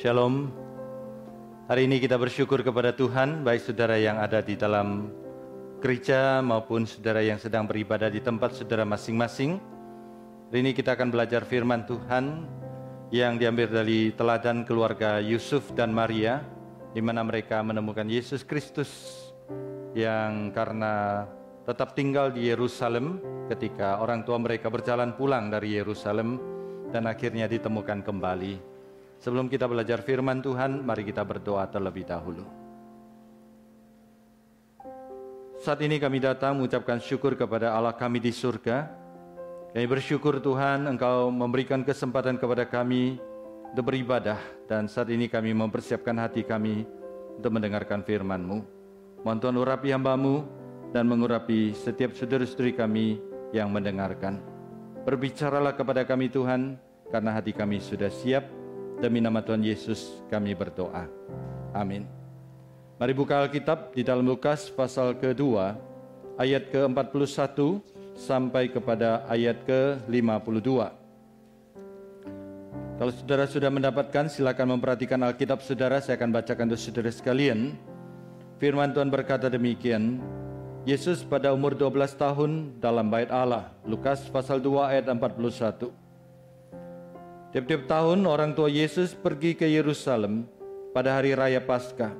Shalom. Hari ini kita bersyukur kepada Tuhan, baik saudara yang ada di dalam gereja maupun saudara yang sedang beribadah di tempat saudara masing-masing. Hari ini kita akan belajar firman Tuhan yang diambil dari teladan keluarga Yusuf dan Maria, di mana mereka menemukan Yesus Kristus yang karena tetap tinggal di Yerusalem ketika orang tua mereka berjalan pulang dari Yerusalem dan akhirnya ditemukan kembali. Sebelum kita belajar firman Tuhan, mari kita berdoa terlebih dahulu. Saat ini kami datang mengucapkan syukur kepada Allah kami di surga. Kami bersyukur Tuhan Engkau memberikan kesempatan kepada kami untuk beribadah dan saat ini kami mempersiapkan hati kami untuk mendengarkan firman-Mu. Mohon Tuhan urapi hamba-Mu dan mengurapi setiap saudara-saudari kami yang mendengarkan. Berbicaralah kepada kami Tuhan, karena hati kami sudah siap. Demi nama Tuhan Yesus kami berdoa. Amin. Mari buka Alkitab di dalam Lukas pasal kedua, ayat ke-41 sampai kepada ayat ke-52. Kalau saudara sudah mendapatkan, silakan memperhatikan Alkitab saudara. Saya akan bacakan untuk saudara sekalian. Firman Tuhan berkata demikian, Yesus pada umur 12 tahun dalam bait Allah. Lukas pasal 2 ayat 41. Tiap-tiap tahun orang tua Yesus pergi ke Yerusalem pada hari raya Paskah.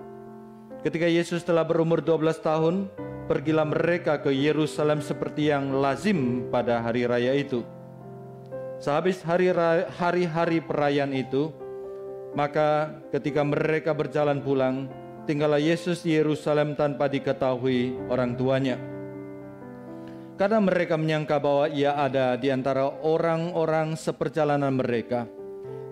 Ketika Yesus telah berumur 12 tahun, pergilah mereka ke Yerusalem seperti yang lazim pada hari raya itu. Sehabis hari-hari perayaan itu, maka ketika mereka berjalan pulang, tinggallah Yesus di Yerusalem tanpa diketahui orang tuanya. Karena mereka menyangka bahwa ia ada di antara orang-orang seperjalanan mereka.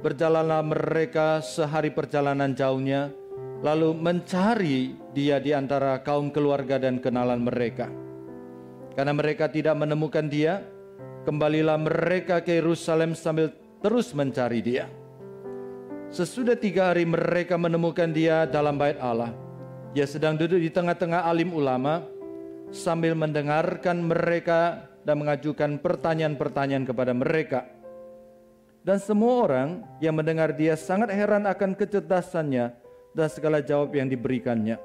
Berjalanlah mereka sehari perjalanan jauhnya, lalu mencari dia di antara kaum keluarga dan kenalan mereka. Karena mereka tidak menemukan dia, kembalilah mereka ke Yerusalem sambil terus mencari dia. Sesudah tiga hari mereka menemukan dia dalam bait Allah. Dia sedang duduk di tengah-tengah alim ulama sambil mendengarkan mereka dan mengajukan pertanyaan-pertanyaan kepada mereka. Dan semua orang yang mendengar dia sangat heran akan kecerdasannya dan segala jawab yang diberikannya.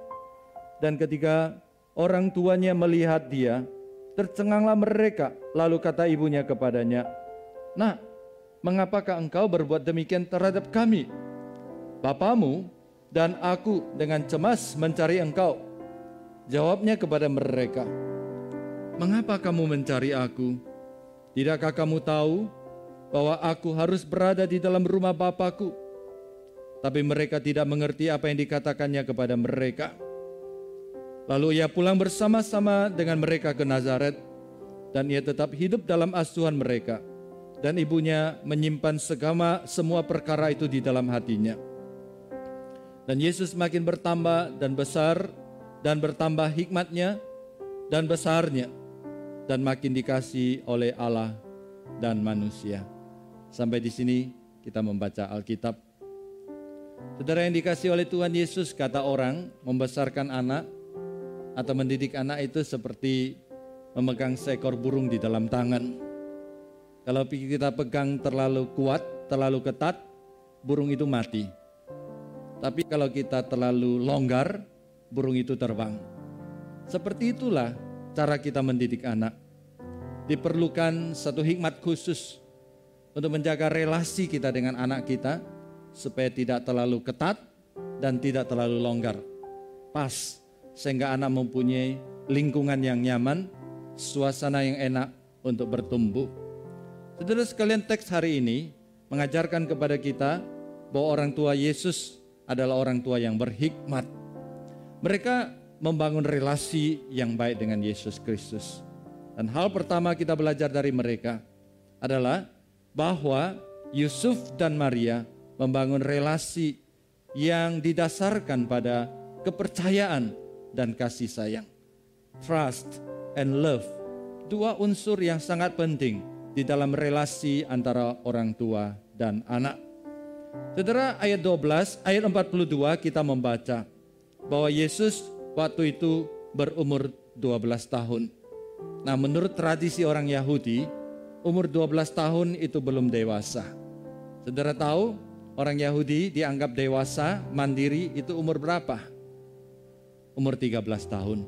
Dan ketika orang tuanya melihat dia, tercenganglah mereka. Lalu kata ibunya kepadanya, Nah, mengapakah engkau berbuat demikian terhadap kami? Bapamu dan aku dengan cemas mencari engkau. Jawabnya kepada mereka, Mengapa kamu mencari aku? Tidakkah kamu tahu bahwa aku harus berada di dalam rumah Bapakku? Tapi mereka tidak mengerti apa yang dikatakannya kepada mereka. Lalu ia pulang bersama-sama dengan mereka ke Nazaret, dan ia tetap hidup dalam asuhan mereka dan ibunya menyimpan segama semua perkara itu di dalam hatinya. Dan Yesus makin bertambah dan besar dan bertambah hikmatnya dan besarnya dan makin dikasih oleh Allah dan manusia. Sampai di sini kita membaca Alkitab. Saudara yang dikasih oleh Tuhan Yesus kata orang membesarkan anak atau mendidik anak itu seperti memegang seekor burung di dalam tangan. Kalau kita pegang terlalu kuat, terlalu ketat, burung itu mati. Tapi kalau kita terlalu longgar, burung itu terbang. Seperti itulah cara kita mendidik anak. Diperlukan satu hikmat khusus untuk menjaga relasi kita dengan anak kita supaya tidak terlalu ketat dan tidak terlalu longgar. Pas sehingga anak mempunyai lingkungan yang nyaman, suasana yang enak untuk bertumbuh. Saudara sekalian teks hari ini mengajarkan kepada kita bahwa orang tua Yesus adalah orang tua yang berhikmat. Mereka membangun relasi yang baik dengan Yesus Kristus. Dan hal pertama kita belajar dari mereka adalah bahwa Yusuf dan Maria membangun relasi yang didasarkan pada kepercayaan dan kasih sayang. Trust and love, dua unsur yang sangat penting di dalam relasi antara orang tua dan anak. Saudara ayat 12, ayat 42 kita membaca bahwa Yesus waktu itu berumur 12 tahun. Nah menurut tradisi orang Yahudi, umur 12 tahun itu belum dewasa. Saudara tahu orang Yahudi dianggap dewasa, mandiri itu umur berapa? Umur 13 tahun.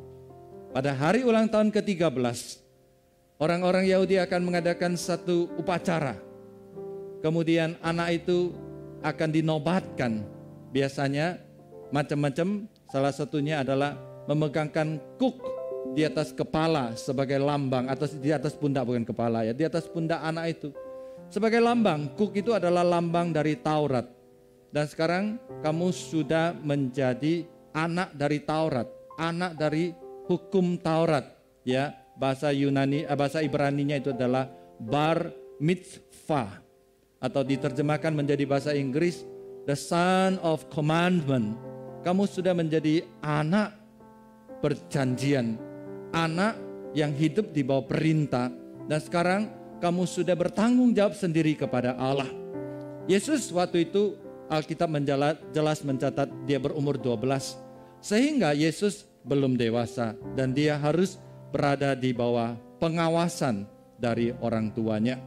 Pada hari ulang tahun ke-13, orang-orang Yahudi akan mengadakan satu upacara. Kemudian anak itu akan dinobatkan. Biasanya macam-macam, salah satunya adalah memegangkan kuk di atas kepala sebagai lambang atau di atas pundak bukan kepala ya di atas pundak anak itu. Sebagai lambang kuk itu adalah lambang dari Taurat. Dan sekarang kamu sudah menjadi anak dari Taurat anak dari hukum Taurat ya. Bahasa Yunani eh, bahasa Ibrani-nya itu adalah bar mitzvah atau diterjemahkan menjadi bahasa Inggris the son of commandment kamu sudah menjadi anak perjanjian. Anak yang hidup di bawah perintah. Dan sekarang kamu sudah bertanggung jawab sendiri kepada Allah. Yesus waktu itu Alkitab menjelas, jelas mencatat dia berumur 12. Sehingga Yesus belum dewasa dan dia harus berada di bawah pengawasan dari orang tuanya.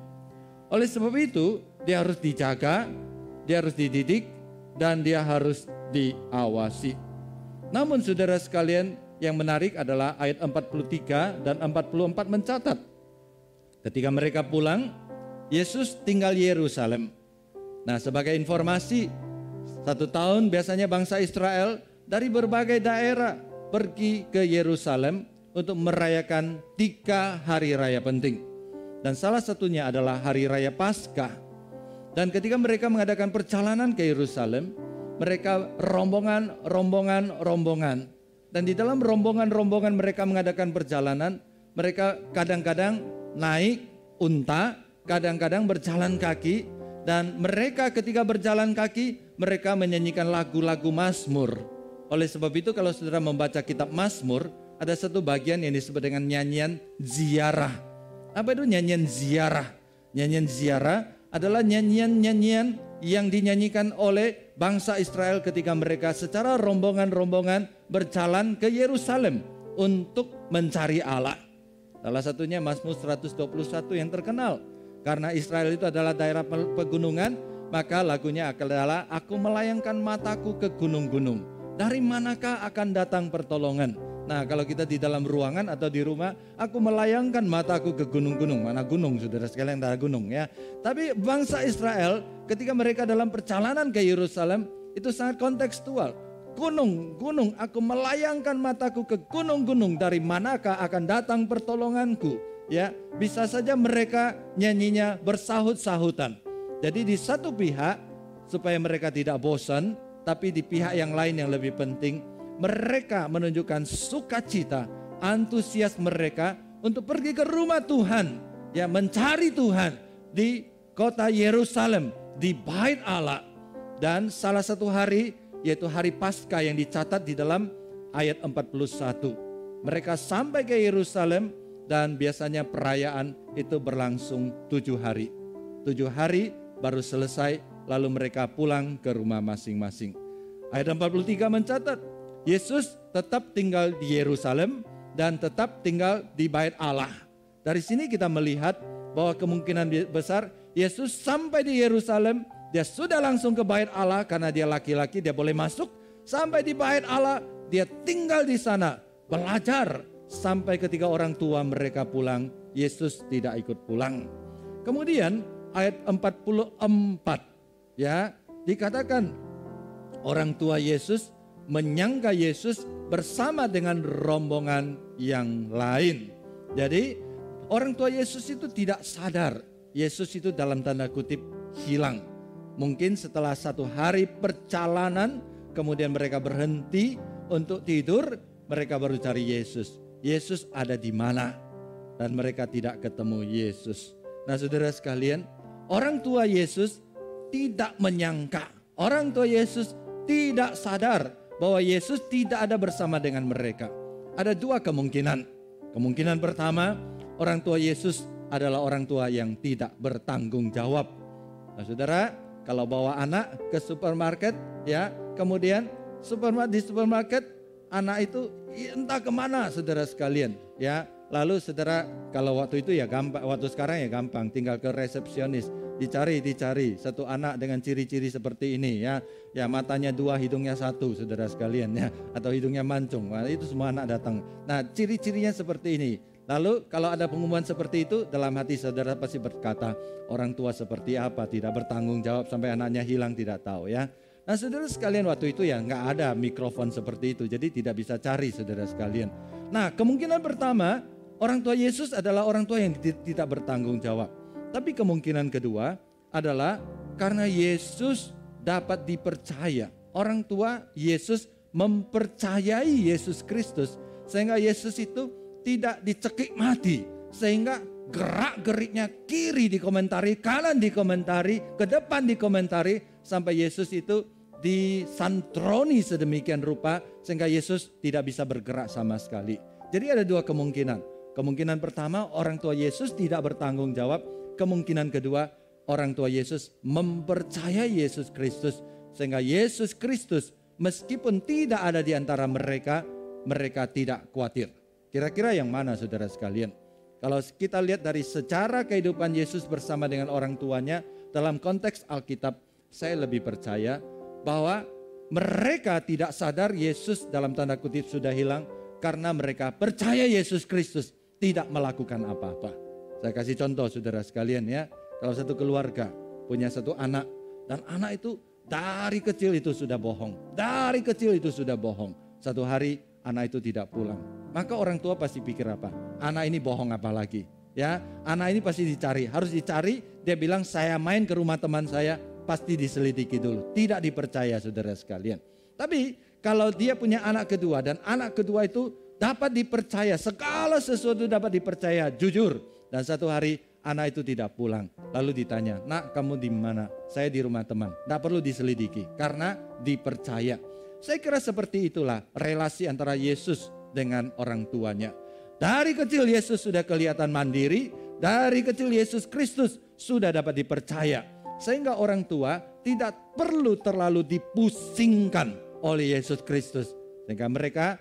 Oleh sebab itu, dia harus dijaga, dia harus dididik, dan dia harus diawasi. Namun saudara sekalian, yang menarik adalah ayat 43 dan 44 mencatat. Ketika mereka pulang, Yesus tinggal Yerusalem. Nah sebagai informasi, satu tahun biasanya bangsa Israel dari berbagai daerah pergi ke Yerusalem untuk merayakan tiga hari raya penting. Dan salah satunya adalah hari raya Paskah. Dan ketika mereka mengadakan perjalanan ke Yerusalem, mereka rombongan, rombongan, rombongan dan di dalam rombongan-rombongan mereka mengadakan perjalanan, mereka kadang-kadang naik unta, kadang-kadang berjalan kaki, dan mereka ketika berjalan kaki, mereka menyanyikan lagu-lagu Mazmur. Oleh sebab itu kalau saudara membaca kitab Mazmur, ada satu bagian yang disebut dengan nyanyian ziarah. Apa itu nyanyian ziarah? Nyanyian ziarah adalah nyanyian-nyanyian yang dinyanyikan oleh bangsa Israel ketika mereka secara rombongan-rombongan berjalan ke Yerusalem untuk mencari Allah. Salah satunya Mazmur 121 yang terkenal. Karena Israel itu adalah daerah pegunungan, maka lagunya adalah Aku melayangkan mataku ke gunung-gunung. Dari manakah akan datang pertolongan? Nah kalau kita di dalam ruangan atau di rumah, aku melayangkan mataku ke gunung-gunung. Mana gunung saudara sekalian ada gunung ya. Tapi bangsa Israel ketika mereka dalam perjalanan ke Yerusalem itu sangat kontekstual. Gunung, gunung, aku melayangkan mataku ke gunung-gunung. Dari manakah akan datang pertolonganku? Ya, bisa saja mereka nyanyinya bersahut-sahutan. Jadi di satu pihak supaya mereka tidak bosan, tapi di pihak yang lain yang lebih penting mereka menunjukkan sukacita, antusias mereka untuk pergi ke rumah Tuhan, ya mencari Tuhan di kota Yerusalem, di Bait Allah. Dan salah satu hari yaitu hari Paskah yang dicatat di dalam ayat 41. Mereka sampai ke Yerusalem dan biasanya perayaan itu berlangsung tujuh hari. Tujuh hari baru selesai lalu mereka pulang ke rumah masing-masing. Ayat 43 mencatat Yesus tetap tinggal di Yerusalem dan tetap tinggal di bait Allah. Dari sini kita melihat bahwa kemungkinan besar Yesus sampai di Yerusalem, dia sudah langsung ke bait Allah karena dia laki-laki, dia boleh masuk. Sampai di bait Allah, dia tinggal di sana, belajar sampai ketika orang tua mereka pulang, Yesus tidak ikut pulang. Kemudian ayat 44 ya, dikatakan orang tua Yesus menyangka Yesus bersama dengan rombongan yang lain. Jadi orang tua Yesus itu tidak sadar Yesus itu dalam tanda kutip hilang. Mungkin setelah satu hari perjalanan kemudian mereka berhenti untuk tidur, mereka baru cari Yesus. Yesus ada di mana? Dan mereka tidak ketemu Yesus. Nah saudara sekalian, orang tua Yesus tidak menyangka. Orang tua Yesus tidak sadar bahwa Yesus tidak ada bersama dengan mereka. Ada dua kemungkinan. Kemungkinan pertama, orang tua Yesus adalah orang tua yang tidak bertanggung jawab. Nah, Saudara, kalau bawa anak ke supermarket ya, kemudian supermarket di supermarket anak itu entah ke mana saudara sekalian ya. Lalu saudara kalau waktu itu ya gampang, waktu sekarang ya gampang, tinggal ke resepsionis. dicari, dicari. Satu anak dengan ciri-ciri seperti ini ya. Ya matanya dua, hidungnya satu, saudara sekalian ya. Atau hidungnya mancung. Nah, itu semua anak datang. Nah ciri-cirinya seperti ini. Lalu kalau ada pengumuman seperti itu dalam hati saudara pasti berkata orang tua seperti apa tidak bertanggung jawab sampai anaknya hilang tidak tahu ya. Nah saudara sekalian waktu itu ya nggak ada mikrofon seperti itu jadi tidak bisa cari saudara sekalian. Nah kemungkinan pertama orang tua Yesus adalah orang tua yang tidak bertanggung jawab. Tapi kemungkinan kedua adalah karena Yesus dapat dipercaya. Orang tua Yesus mempercayai Yesus Kristus sehingga Yesus itu tidak dicekik mati sehingga gerak-geriknya kiri dikomentari, kanan dikomentari, ke depan dikomentari sampai Yesus itu disantroni sedemikian rupa sehingga Yesus tidak bisa bergerak sama sekali. Jadi ada dua kemungkinan. Kemungkinan pertama orang tua Yesus tidak bertanggung jawab Kemungkinan kedua, orang tua Yesus mempercayai Yesus Kristus sehingga Yesus Kristus meskipun tidak ada di antara mereka, mereka tidak khawatir. Kira-kira yang mana saudara sekalian? Kalau kita lihat dari secara kehidupan Yesus bersama dengan orang tuanya dalam konteks Alkitab, saya lebih percaya bahwa mereka tidak sadar Yesus dalam tanda kutip sudah hilang karena mereka percaya Yesus Kristus tidak melakukan apa-apa. Saya kasih contoh saudara sekalian ya. Kalau satu keluarga punya satu anak dan anak itu dari kecil itu sudah bohong. Dari kecil itu sudah bohong. Satu hari anak itu tidak pulang. Maka orang tua pasti pikir apa? Anak ini bohong apa lagi? Ya, anak ini pasti dicari, harus dicari. Dia bilang saya main ke rumah teman saya, pasti diselidiki dulu. Tidak dipercaya saudara sekalian. Tapi kalau dia punya anak kedua dan anak kedua itu dapat dipercaya, segala sesuatu dapat dipercaya, jujur dan satu hari anak itu tidak pulang. Lalu ditanya, nak kamu di mana? Saya di rumah teman. Tidak perlu diselidiki karena dipercaya. Saya kira seperti itulah relasi antara Yesus dengan orang tuanya. Dari kecil Yesus sudah kelihatan mandiri, dari kecil Yesus Kristus sudah dapat dipercaya. Sehingga orang tua tidak perlu terlalu dipusingkan oleh Yesus Kristus. Sehingga mereka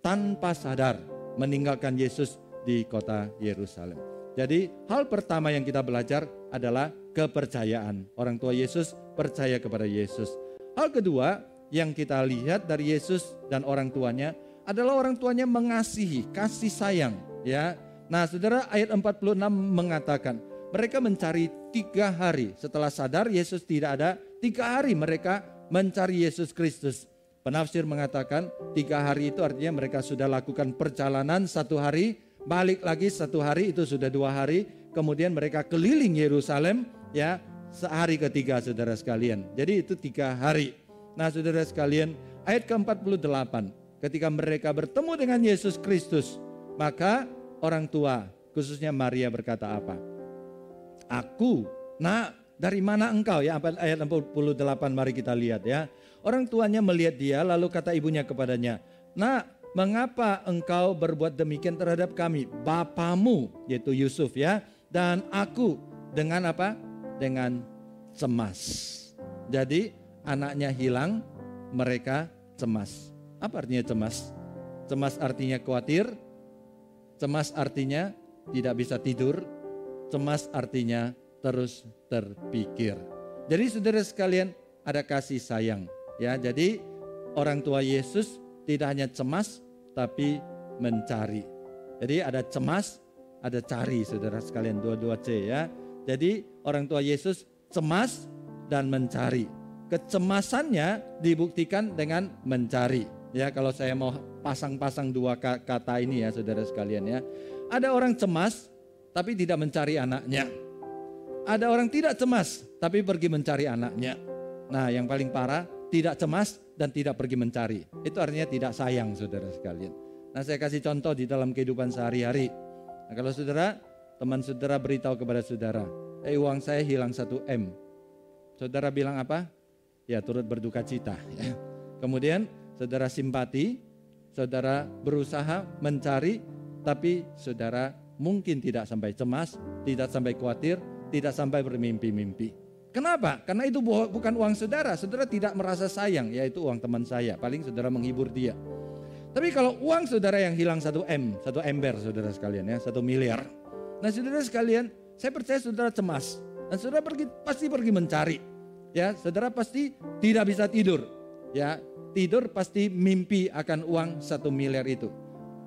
tanpa sadar meninggalkan Yesus di kota Yerusalem. Jadi hal pertama yang kita belajar adalah kepercayaan. Orang tua Yesus percaya kepada Yesus. Hal kedua yang kita lihat dari Yesus dan orang tuanya adalah orang tuanya mengasihi, kasih sayang. Ya, Nah saudara ayat 46 mengatakan mereka mencari tiga hari setelah sadar Yesus tidak ada. Tiga hari mereka mencari Yesus Kristus. Penafsir mengatakan tiga hari itu artinya mereka sudah lakukan perjalanan satu hari balik lagi satu hari itu sudah dua hari, kemudian mereka keliling Yerusalem ya sehari ketiga saudara sekalian. Jadi itu tiga hari. Nah saudara sekalian ayat ke-48 ketika mereka bertemu dengan Yesus Kristus maka orang tua khususnya Maria berkata apa? Aku, nah dari mana engkau ya ayat 48 mari kita lihat ya. Orang tuanya melihat dia lalu kata ibunya kepadanya, Nah mengapa engkau berbuat demikian terhadap kami? Bapamu, yaitu Yusuf ya, dan aku dengan apa? Dengan cemas. Jadi anaknya hilang, mereka cemas. Apa artinya cemas? Cemas artinya khawatir, cemas artinya tidak bisa tidur, cemas artinya terus terpikir. Jadi saudara sekalian ada kasih sayang ya. Jadi orang tua Yesus tidak hanya cemas tapi mencari. Jadi ada cemas, ada cari saudara sekalian dua-dua C ya. Jadi orang tua Yesus cemas dan mencari. Kecemasannya dibuktikan dengan mencari. Ya kalau saya mau pasang-pasang dua kata ini ya saudara sekalian ya. Ada orang cemas tapi tidak mencari anaknya. Ada orang tidak cemas tapi pergi mencari anaknya. Nah yang paling parah tidak cemas dan tidak pergi mencari. Itu artinya tidak sayang saudara sekalian. Nah saya kasih contoh di dalam kehidupan sehari-hari. Nah, kalau saudara, teman saudara beritahu kepada saudara, eh uang saya hilang 1 M. Saudara bilang apa? Ya turut berduka cita. Ya. Kemudian saudara simpati, saudara berusaha mencari, tapi saudara mungkin tidak sampai cemas, tidak sampai khawatir, tidak sampai bermimpi-mimpi. Kenapa? Karena itu bukan uang saudara. Saudara tidak merasa sayang, yaitu uang teman saya. Paling saudara menghibur dia. Tapi kalau uang saudara yang hilang satu M, satu ember saudara sekalian ya, satu miliar. Nah saudara sekalian, saya percaya saudara cemas. Dan saudara pergi, pasti pergi mencari. Ya, saudara pasti tidak bisa tidur. Ya, tidur pasti mimpi akan uang satu miliar itu.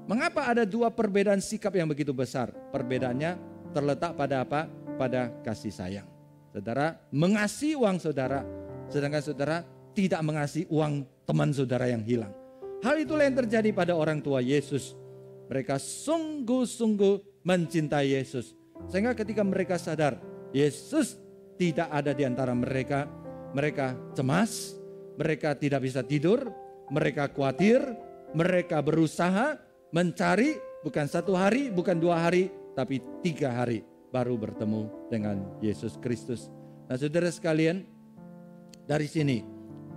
Mengapa ada dua perbedaan sikap yang begitu besar? Perbedaannya terletak pada apa? Pada kasih sayang. Saudara mengasihi uang saudara, sedangkan saudara tidak mengasihi uang teman saudara yang hilang. Hal itulah yang terjadi pada orang tua Yesus. Mereka sungguh-sungguh mencintai Yesus. Sehingga ketika mereka sadar Yesus tidak ada di antara mereka, mereka cemas, mereka tidak bisa tidur, mereka khawatir, mereka berusaha mencari bukan satu hari, bukan dua hari, tapi tiga hari baru bertemu dengan Yesus Kristus. Nah saudara sekalian, dari sini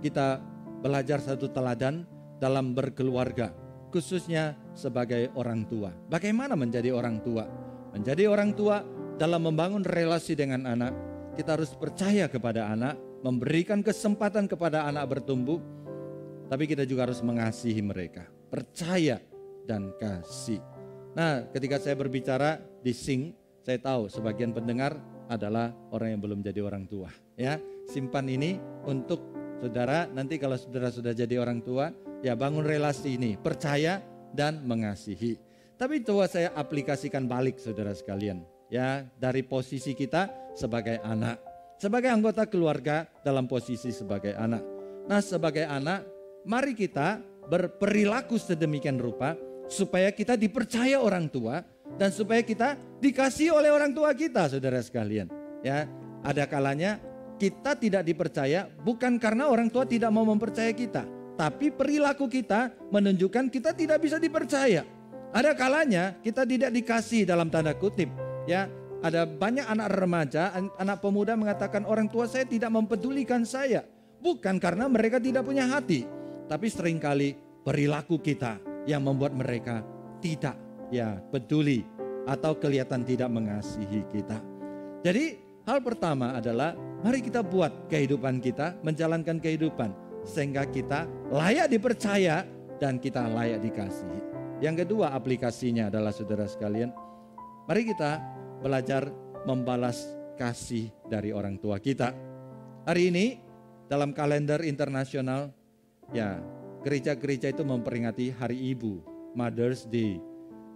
kita belajar satu teladan dalam berkeluarga, khususnya sebagai orang tua. Bagaimana menjadi orang tua? Menjadi orang tua dalam membangun relasi dengan anak, kita harus percaya kepada anak, memberikan kesempatan kepada anak bertumbuh, tapi kita juga harus mengasihi mereka. Percaya dan kasih. Nah, ketika saya berbicara di Sing, saya tahu sebagian pendengar adalah orang yang belum jadi orang tua. Ya, simpan ini untuk saudara. Nanti kalau saudara sudah jadi orang tua, ya bangun relasi ini, percaya dan mengasihi. Tapi coba saya aplikasikan balik saudara sekalian. Ya, dari posisi kita sebagai anak. Sebagai anggota keluarga dalam posisi sebagai anak. Nah sebagai anak, mari kita berperilaku sedemikian rupa supaya kita dipercaya orang tua dan supaya kita dikasih oleh orang tua kita, saudara sekalian. Ya, ada kalanya kita tidak dipercaya bukan karena orang tua tidak mau mempercaya kita, tapi perilaku kita menunjukkan kita tidak bisa dipercaya. Ada kalanya kita tidak dikasih dalam tanda kutip, ya. Ada banyak anak remaja, anak pemuda mengatakan orang tua saya tidak mempedulikan saya. Bukan karena mereka tidak punya hati, tapi sering kali perilaku kita yang membuat mereka tidak ya peduli atau kelihatan tidak mengasihi kita. Jadi hal pertama adalah mari kita buat kehidupan kita menjalankan kehidupan sehingga kita layak dipercaya dan kita layak dikasihi. Yang kedua aplikasinya adalah saudara sekalian, mari kita belajar membalas kasih dari orang tua kita. Hari ini dalam kalender internasional ya gereja-gereja itu memperingati Hari Ibu, Mother's Day.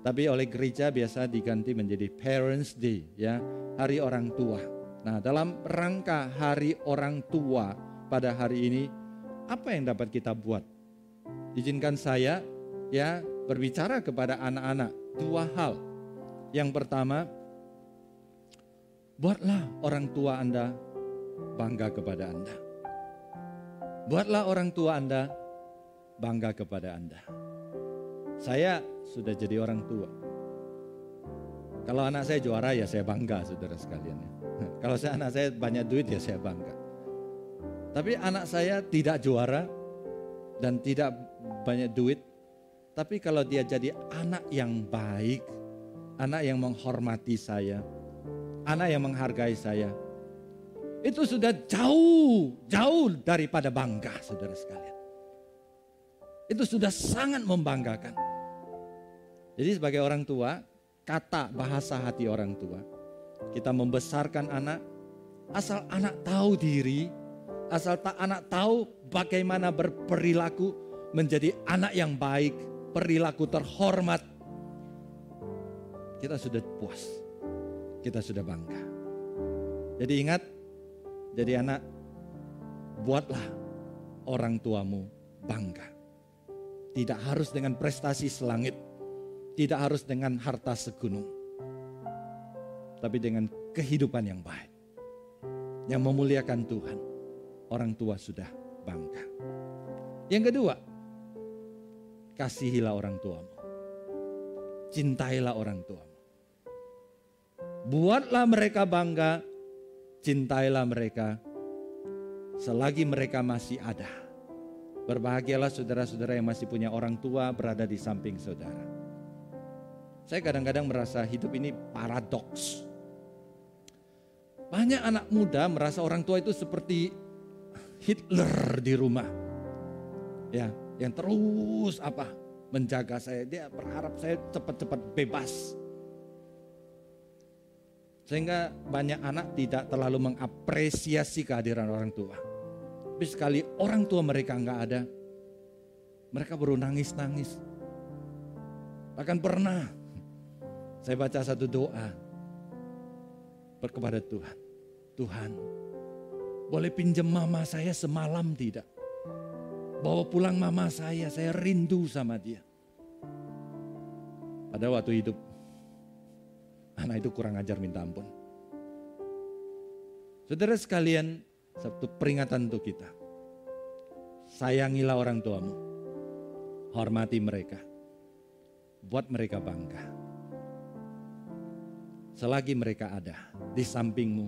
Tapi oleh gereja biasa diganti menjadi Parents Day, ya, Hari Orang Tua. Nah, dalam rangka Hari Orang Tua pada hari ini, apa yang dapat kita buat? Izinkan saya ya berbicara kepada anak-anak dua hal. Yang pertama, buatlah orang tua Anda bangga kepada Anda. Buatlah orang tua Anda bangga kepada Anda. Saya sudah jadi orang tua. Kalau anak saya juara ya saya bangga saudara sekalian. Kalau saya anak saya banyak duit ya saya bangga. Tapi anak saya tidak juara dan tidak banyak duit. Tapi kalau dia jadi anak yang baik, anak yang menghormati saya, anak yang menghargai saya, itu sudah jauh, jauh daripada bangga saudara sekalian. Itu sudah sangat membanggakan. Jadi sebagai orang tua, kata bahasa hati orang tua, kita membesarkan anak, asal anak tahu diri, asal tak anak tahu bagaimana berperilaku menjadi anak yang baik, perilaku terhormat. Kita sudah puas, kita sudah bangga. Jadi ingat, jadi anak, buatlah orang tuamu bangga. Tidak harus dengan prestasi selangit. Tidak harus dengan harta segunung. Tapi dengan kehidupan yang baik. Yang memuliakan Tuhan. Orang tua sudah bangga. Yang kedua, kasihilah orang tuamu. Cintailah orang tuamu. Buatlah mereka bangga, cintailah mereka selagi mereka masih ada. Berbahagialah saudara-saudara yang masih punya orang tua berada di samping saudara. Saya kadang-kadang merasa hidup ini paradoks. Banyak anak muda merasa orang tua itu seperti Hitler di rumah. Ya, yang terus apa? menjaga saya. Dia berharap saya cepat-cepat bebas. Sehingga banyak anak tidak terlalu mengapresiasi kehadiran orang tua. Tapi sekali orang tua mereka nggak ada, mereka baru nangis-nangis. Bahkan pernah saya baca satu doa kepada Tuhan. Tuhan, boleh pinjam mama saya semalam tidak? Bawa pulang mama saya, saya rindu sama dia. Pada waktu hidup, anak itu kurang ajar minta ampun. Saudara sekalian, satu peringatan untuk kita. Sayangilah orang tuamu. Hormati mereka. Buat mereka bangga. Selagi mereka ada di sampingmu.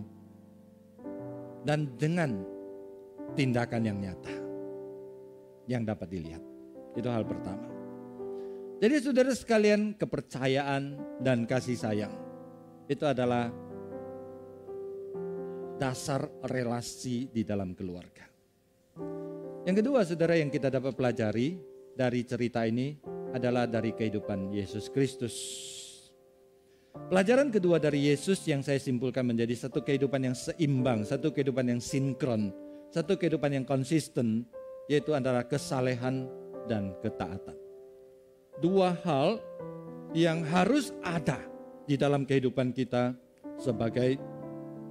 Dan dengan tindakan yang nyata. Yang dapat dilihat. Itu hal pertama. Jadi saudara sekalian kepercayaan dan kasih sayang itu adalah dasar relasi di dalam keluarga. Yang kedua saudara yang kita dapat pelajari dari cerita ini adalah dari kehidupan Yesus Kristus. Pelajaran kedua dari Yesus yang saya simpulkan menjadi satu kehidupan yang seimbang, satu kehidupan yang sinkron, satu kehidupan yang konsisten, yaitu antara kesalehan dan ketaatan dua hal yang harus ada di dalam kehidupan kita sebagai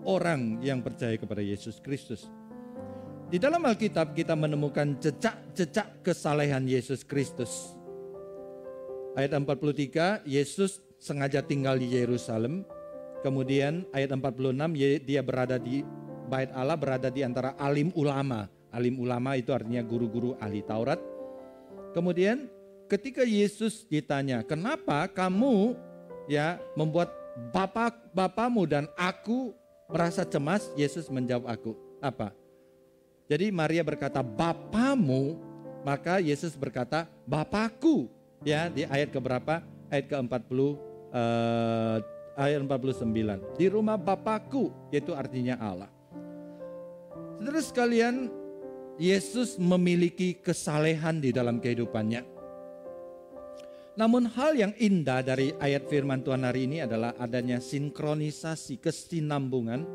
orang yang percaya kepada Yesus Kristus. Di dalam Alkitab kita menemukan jejak-jejak kesalehan Yesus Kristus. Ayat 43, Yesus sengaja tinggal di Yerusalem. Kemudian ayat 46, dia berada di bait Allah, berada di antara alim ulama. Alim ulama itu artinya guru-guru ahli Taurat. Kemudian ketika Yesus ditanya, "Kenapa kamu ya membuat bapak bapamu dan aku merasa cemas?" Yesus menjawab aku, "Apa?" Jadi Maria berkata, "Bapamu." Maka Yesus berkata, "Bapakku." Ya, di ayat keberapa? Ayat ke-40 uh, ayat 49. Di rumah Bapakku, yaitu artinya Allah. Saudara sekalian, Yesus memiliki kesalehan di dalam kehidupannya. Namun hal yang indah dari ayat firman Tuhan hari ini adalah adanya sinkronisasi, kesinambungan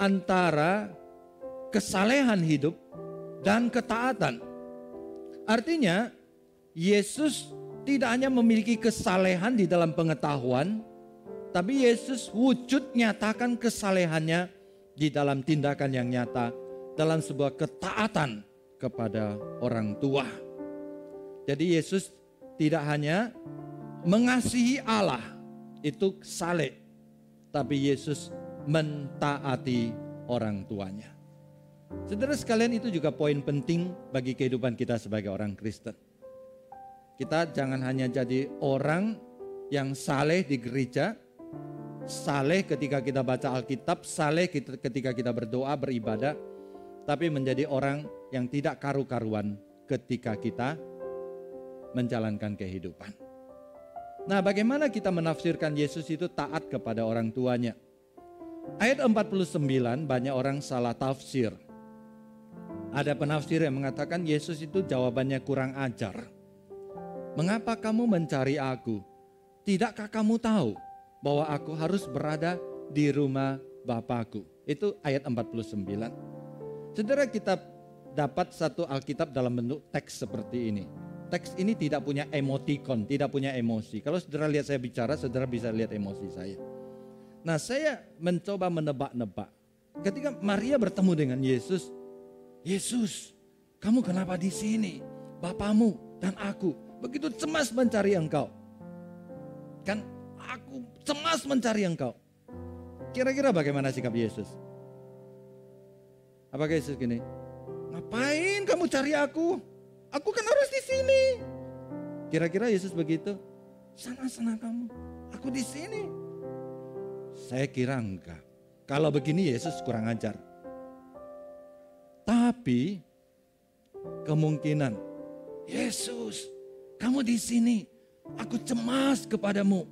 antara kesalehan hidup dan ketaatan. Artinya Yesus tidak hanya memiliki kesalehan di dalam pengetahuan, tapi Yesus wujud nyatakan kesalehannya di dalam tindakan yang nyata, dalam sebuah ketaatan kepada orang tua. Jadi Yesus tidak hanya mengasihi Allah itu saleh, tapi Yesus mentaati orang tuanya. Saudara sekalian itu juga poin penting bagi kehidupan kita sebagai orang Kristen. Kita jangan hanya jadi orang yang saleh di gereja, saleh ketika kita baca Alkitab, saleh ketika kita berdoa, beribadah, tapi menjadi orang yang tidak karu-karuan ketika kita menjalankan kehidupan. Nah, bagaimana kita menafsirkan Yesus itu taat kepada orang tuanya? Ayat 49 banyak orang salah tafsir. Ada penafsir yang mengatakan Yesus itu jawabannya kurang ajar. Mengapa kamu mencari aku? Tidakkah kamu tahu bahwa aku harus berada di rumah Bapakku? Itu ayat 49. Saudara kita dapat satu Alkitab dalam bentuk teks seperti ini teks ini tidak punya emoticon, tidak punya emosi. Kalau saudara lihat saya bicara, saudara bisa lihat emosi saya. Nah saya mencoba menebak-nebak. Ketika Maria bertemu dengan Yesus, Yesus, kamu kenapa di sini? Bapamu dan aku begitu cemas mencari engkau. Kan aku cemas mencari engkau. Kira-kira bagaimana sikap Yesus? Apakah Yesus gini? Ngapain kamu cari aku? Aku kan harus di sini. Kira-kira Yesus begitu? Sana-sana kamu. Aku di sini. Saya kira enggak. Kalau begini Yesus kurang ajar. Tapi kemungkinan Yesus, kamu di sini. Aku cemas kepadamu.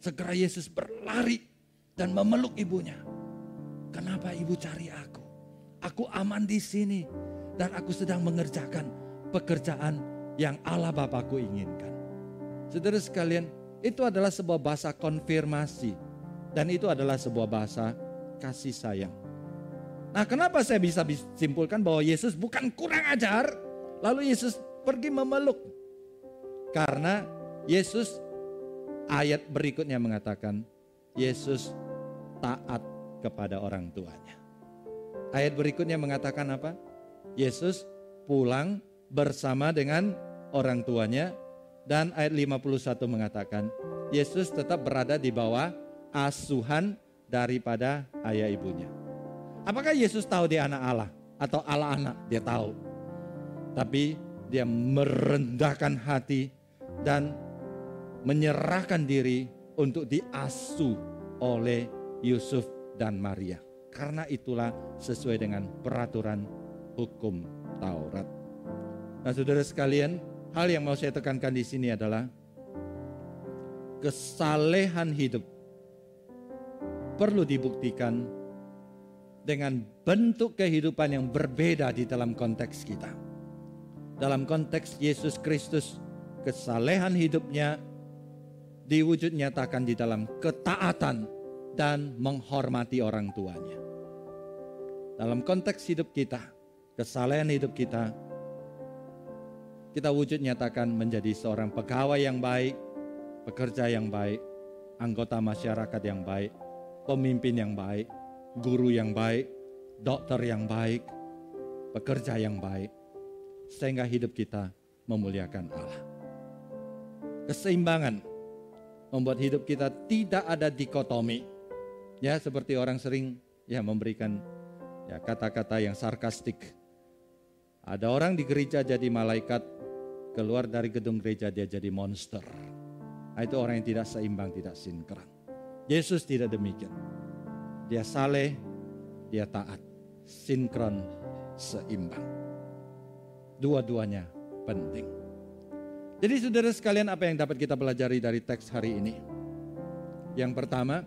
Segera Yesus berlari dan memeluk ibunya. Kenapa ibu cari aku? Aku aman di sini dan aku sedang mengerjakan pekerjaan yang Allah Bapakku inginkan. Saudara sekalian, itu adalah sebuah bahasa konfirmasi Dan itu adalah sebuah bahasa kasih sayang. Nah, kenapa saya bisa simpulkan bahwa Yesus bukan kurang ajar, lalu Yesus pergi memeluk? Karena Yesus ayat berikutnya mengatakan, Yesus taat kepada orang tuanya. Ayat berikutnya mengatakan apa? Yesus pulang bersama dengan orang tuanya dan ayat 51 mengatakan Yesus tetap berada di bawah asuhan daripada ayah ibunya. Apakah Yesus tahu dia anak Allah atau Allah anak? Dia tahu. Tapi dia merendahkan hati dan menyerahkan diri untuk diasuh oleh Yusuf dan Maria. Karena itulah sesuai dengan peraturan hukum Taurat. Nah, saudara sekalian, hal yang mau saya tekankan di sini adalah kesalehan hidup perlu dibuktikan dengan bentuk kehidupan yang berbeda di dalam konteks kita. Dalam konteks Yesus Kristus, kesalehan hidupnya diwujud nyatakan di dalam ketaatan dan menghormati orang tuanya. Dalam konteks hidup kita, kesalehan hidup kita, kita wujud nyatakan menjadi seorang pegawai yang baik, pekerja yang baik, anggota masyarakat yang baik, pemimpin yang baik, guru yang baik, dokter yang baik, pekerja yang baik, sehingga hidup kita memuliakan Allah. Keseimbangan membuat hidup kita tidak ada dikotomi. Ya, seperti orang sering ya memberikan ya kata-kata yang sarkastik. Ada orang di gereja jadi malaikat, keluar dari gedung gereja dia jadi monster. Nah, itu orang yang tidak seimbang, tidak sinkron. Yesus tidak demikian. Dia saleh, dia taat, sinkron, seimbang. Dua-duanya penting. Jadi saudara sekalian apa yang dapat kita pelajari dari teks hari ini? Yang pertama,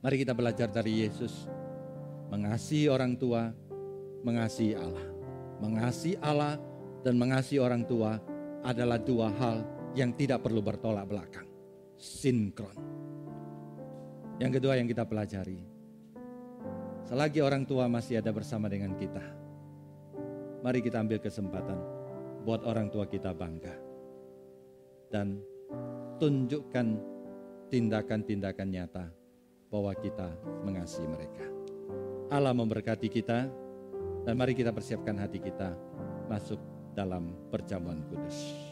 mari kita belajar dari Yesus. Mengasihi orang tua, mengasihi Allah. Mengasihi Allah dan mengasihi orang tua adalah dua hal yang tidak perlu bertolak belakang. Sinkron. Yang kedua yang kita pelajari. Selagi orang tua masih ada bersama dengan kita. Mari kita ambil kesempatan buat orang tua kita bangga. Dan tunjukkan tindakan-tindakan nyata bahwa kita mengasihi mereka. Allah memberkati kita dan mari kita persiapkan hati kita masuk dalam perjamuan kudus.